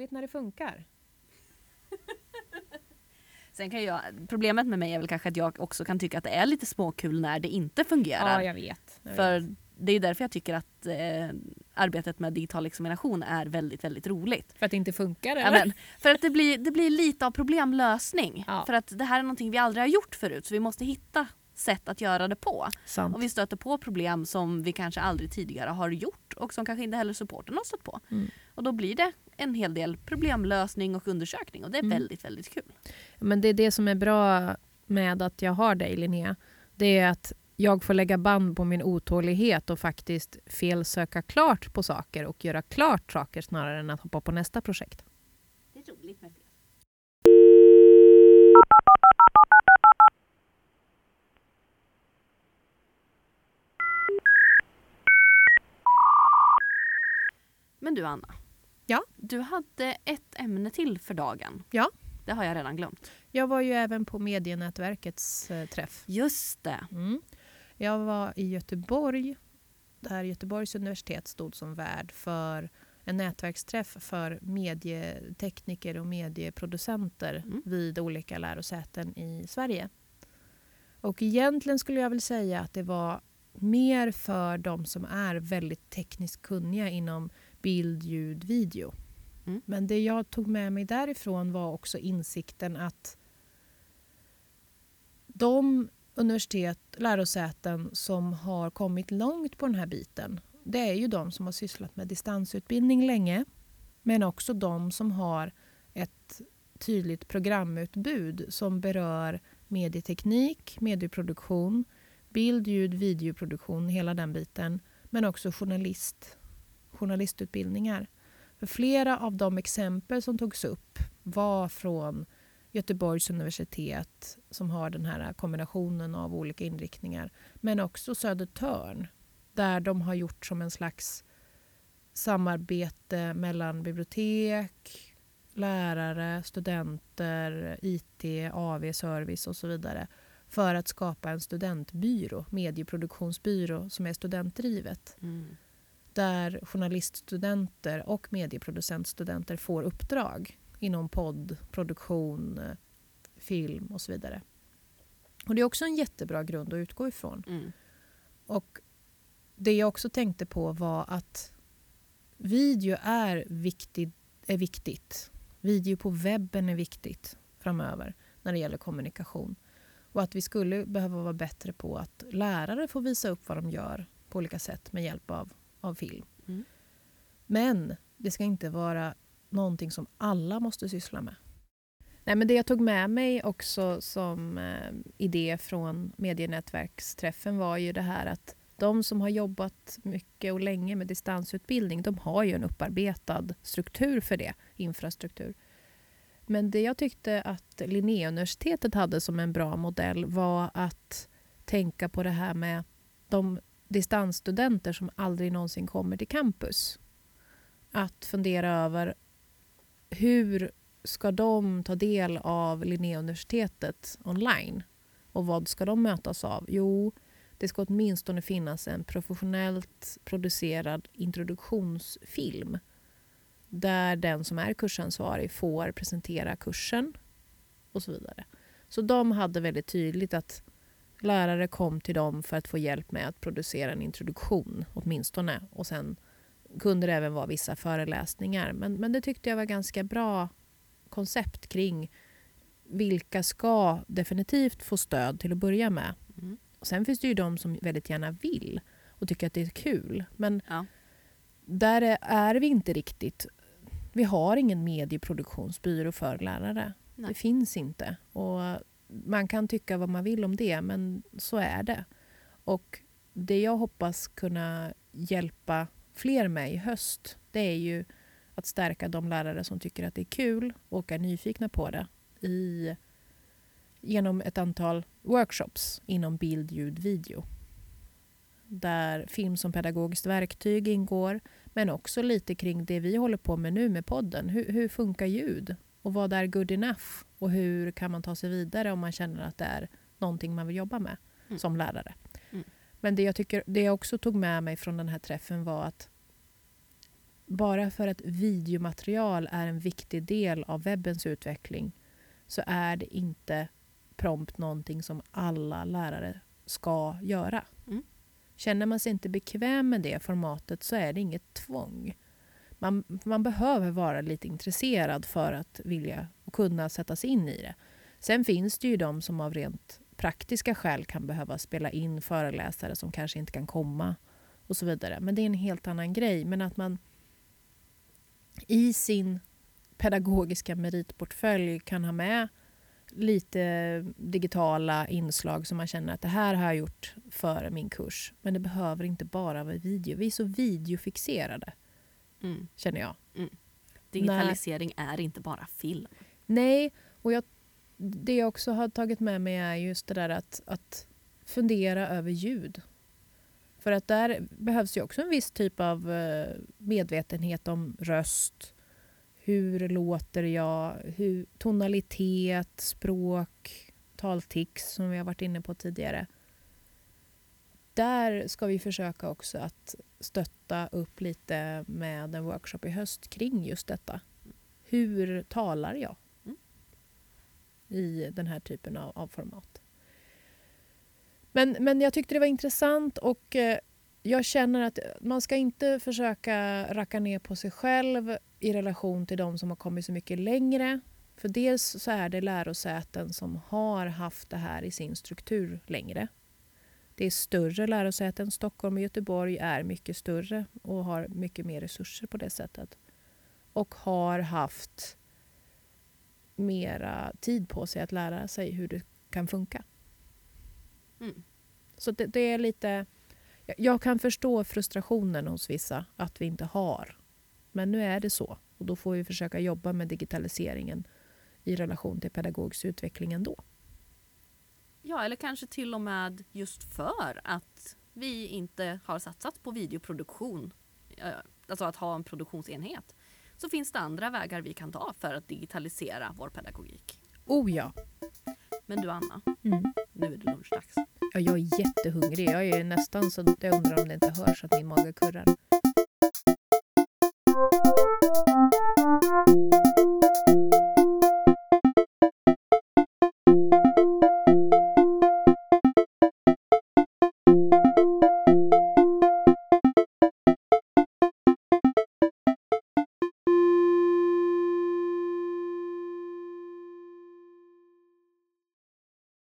roligt när det funkar. Sen kan jag, problemet med mig är väl kanske att jag också kan tycka att det är lite småkul när det inte fungerar. Ja, jag vet. Jag För vet. det är därför jag tycker att eh, arbetet med digital examination är väldigt, väldigt roligt. För att det inte funkar eller? men, för att det blir, det blir lite av problemlösning. Ja. För att det här är någonting vi aldrig har gjort förut så vi måste hitta sätt att göra det på. Sant. Och vi stöter på problem som vi kanske aldrig tidigare har gjort och som kanske inte heller supporten har stött på. Mm. Och då blir det en hel del problemlösning och undersökning och det är Mm. väldigt, väldigt kul. Men det är det som är bra med att jag har dig Linnea. Det är att jag får lägga band på min otålighet och faktiskt felsöka klart på saker och göra klart saker snarare än att hoppa på nästa projekt. Det är roligt med fel. Men du Anna. Ja? Du hade ett ämne till för dagen. Ja. Det har jag redan glömt. Jag var ju även på medienätverkets eh, träff. Just det. Mm. Jag var i Göteborg där Göteborgs universitet stod som värd för en nätverksträff för medietekniker och medieproducenter Mm. vid olika lärosäten i Sverige. Och egentligen skulle jag väl säga att det var mer för de som är väldigt tekniskt kunniga inom bild, ljud, video. Mm. Men det jag tog med mig därifrån var också insikten att de universitet, lärosäten som har kommit långt på den här biten det är ju de som har sysslat med distansutbildning länge men också de som har ett tydligt programutbud som berör medieteknik, medieproduktion, bild, ljud, videoproduktion, hela den biten men också journalist, journalistutbildningar. För flera av de exempel som togs upp var från Göteborgs universitet som har den här kombinationen av olika inriktningar. Men också Södertörn där de har gjort som en slags samarbete mellan bibliotek, lärare, studenter, IT, AV, service och så vidare för att skapa en studentbyrå, medieproduktionsbyrå som är studentdrivet Mm där journaliststudenter och medieproducentstudenter får uppdrag inom podd, produktion, film och så vidare. Och Det är också en jättebra grund att utgå ifrån. Mm. Och Det jag också tänkte på var att video är, viktig, är viktigt. Video på webben är viktigt framöver när det gäller kommunikation. Och att vi skulle behöva vara bättre på att lärare får visa upp vad de gör på olika sätt med hjälp av, av film. Mm. Men det ska inte vara någonting som alla måste syssla med. Nej, men det jag tog med mig också som eh, idé från medienätverksträffen var ju det här att de som har jobbat mycket och länge med distansutbildning de har ju en upparbetad struktur för det, infrastruktur. Men det jag tyckte att Linnéuniversitetet hade som en bra modell var att tänka på det här med de distansstudenter som aldrig någonsin kommer till campus. Att fundera över hur ska de ta del av Linnéuniversitetet online? Och vad ska de mötas av? Jo, det ska åtminstone finnas en professionellt producerad introduktionsfilm där den som är kursansvarig får presentera kursen och så vidare. Så de hade väldigt tydligt att lärare kom till dem för att få hjälp med att producera en introduktion åtminstone. Och sen kunde det även vara vissa föreläsningar. Men, men det tyckte jag var ganska bra koncept kring vilka ska definitivt få stöd till att börja med. Mm. Och sen finns det ju de som väldigt gärna vill och tycker att det är kul. Men Ja. där är, är vi inte riktigt. Vi har ingen medieproduktionsbyrå för lärare. Nej. Det finns inte. Och man kan tycka vad man vill om det, men så är det. Och det jag hoppas kunna hjälpa fler med i höst, det är ju att stärka de lärare som tycker att det är kul och är nyfikna på det i, genom ett antal workshops inom bild, ljud, video. Där film som pedagogiskt verktyg ingår, men också lite kring det vi håller på med nu med podden. Hur, hur funkar ljud? Och vad är good enough? Och hur kan man ta sig vidare om man känner att det är någonting man vill jobba med Mm. som lärare? Mm. Men det jag, tycker, det jag också tog med mig från den här träffen var att bara för att videomaterial är en viktig del av webbens utveckling så är det inte prompt någonting som alla lärare ska göra. Mm. Känner man sig inte bekväm med det formatet så är det inget tvång. Man, man behöver vara lite intresserad för att vilja och kunna sätta sig in i det. Sen finns det ju de som av rent praktiska skäl kan behöva spela in föreläsare som kanske inte kan komma och så vidare. Men det är en helt annan grej. Men att man i sin pedagogiska meritportfölj kan ha med lite digitala inslag som man känner att det här har jag gjort före min kurs. Men det behöver inte bara vara video. Vi är så videofixerade, Mm. känner jag. Digitalisering är inte bara film. Nej, och jag, det jag också har tagit med mig är just det där att, att fundera över ljud. För att där behövs ju också en viss typ av eh, medvetenhet om röst. Hur låter jag? Hur, tonalitet, språk, taltics som vi har varit inne på tidigare. Där ska vi försöka också att stötta upp lite med en workshop i höst kring just detta. Hur talar jag Mm. i den här typen av, av format? Men, men jag tyckte det var intressant och eh, jag känner att man ska inte försöka racka ner på sig själv i relation till de som har kommit så mycket längre. För dels så är det lärosäten som har haft det här i sin struktur längre. Det är större lärosäten. Stockholm och Göteborg är mycket större och har mycket mer resurser på det sättet. Och har haft mera tid på sig att lära sig hur det kan funka. Mm. Så det, det är lite... jag- kan förstå frustrationen hos vissa att vi inte har. Men nu är det så. Och då får vi försöka jobba med digitaliseringen i relation till pedagogisk utveckling ändå. Ja, eller kanske till och med just för att vi inte har satsat på videoproduktion, eh, alltså att ha en produktionsenhet, så finns det andra vägar vi kan ta för att digitalisera vår pedagogik. Oh ja. Men du Anna, Mm. nu är det lunchdags. ja! Jag är jättehungrig. Jag är nästan så jag undrar om det inte hörs att min mage kurrar.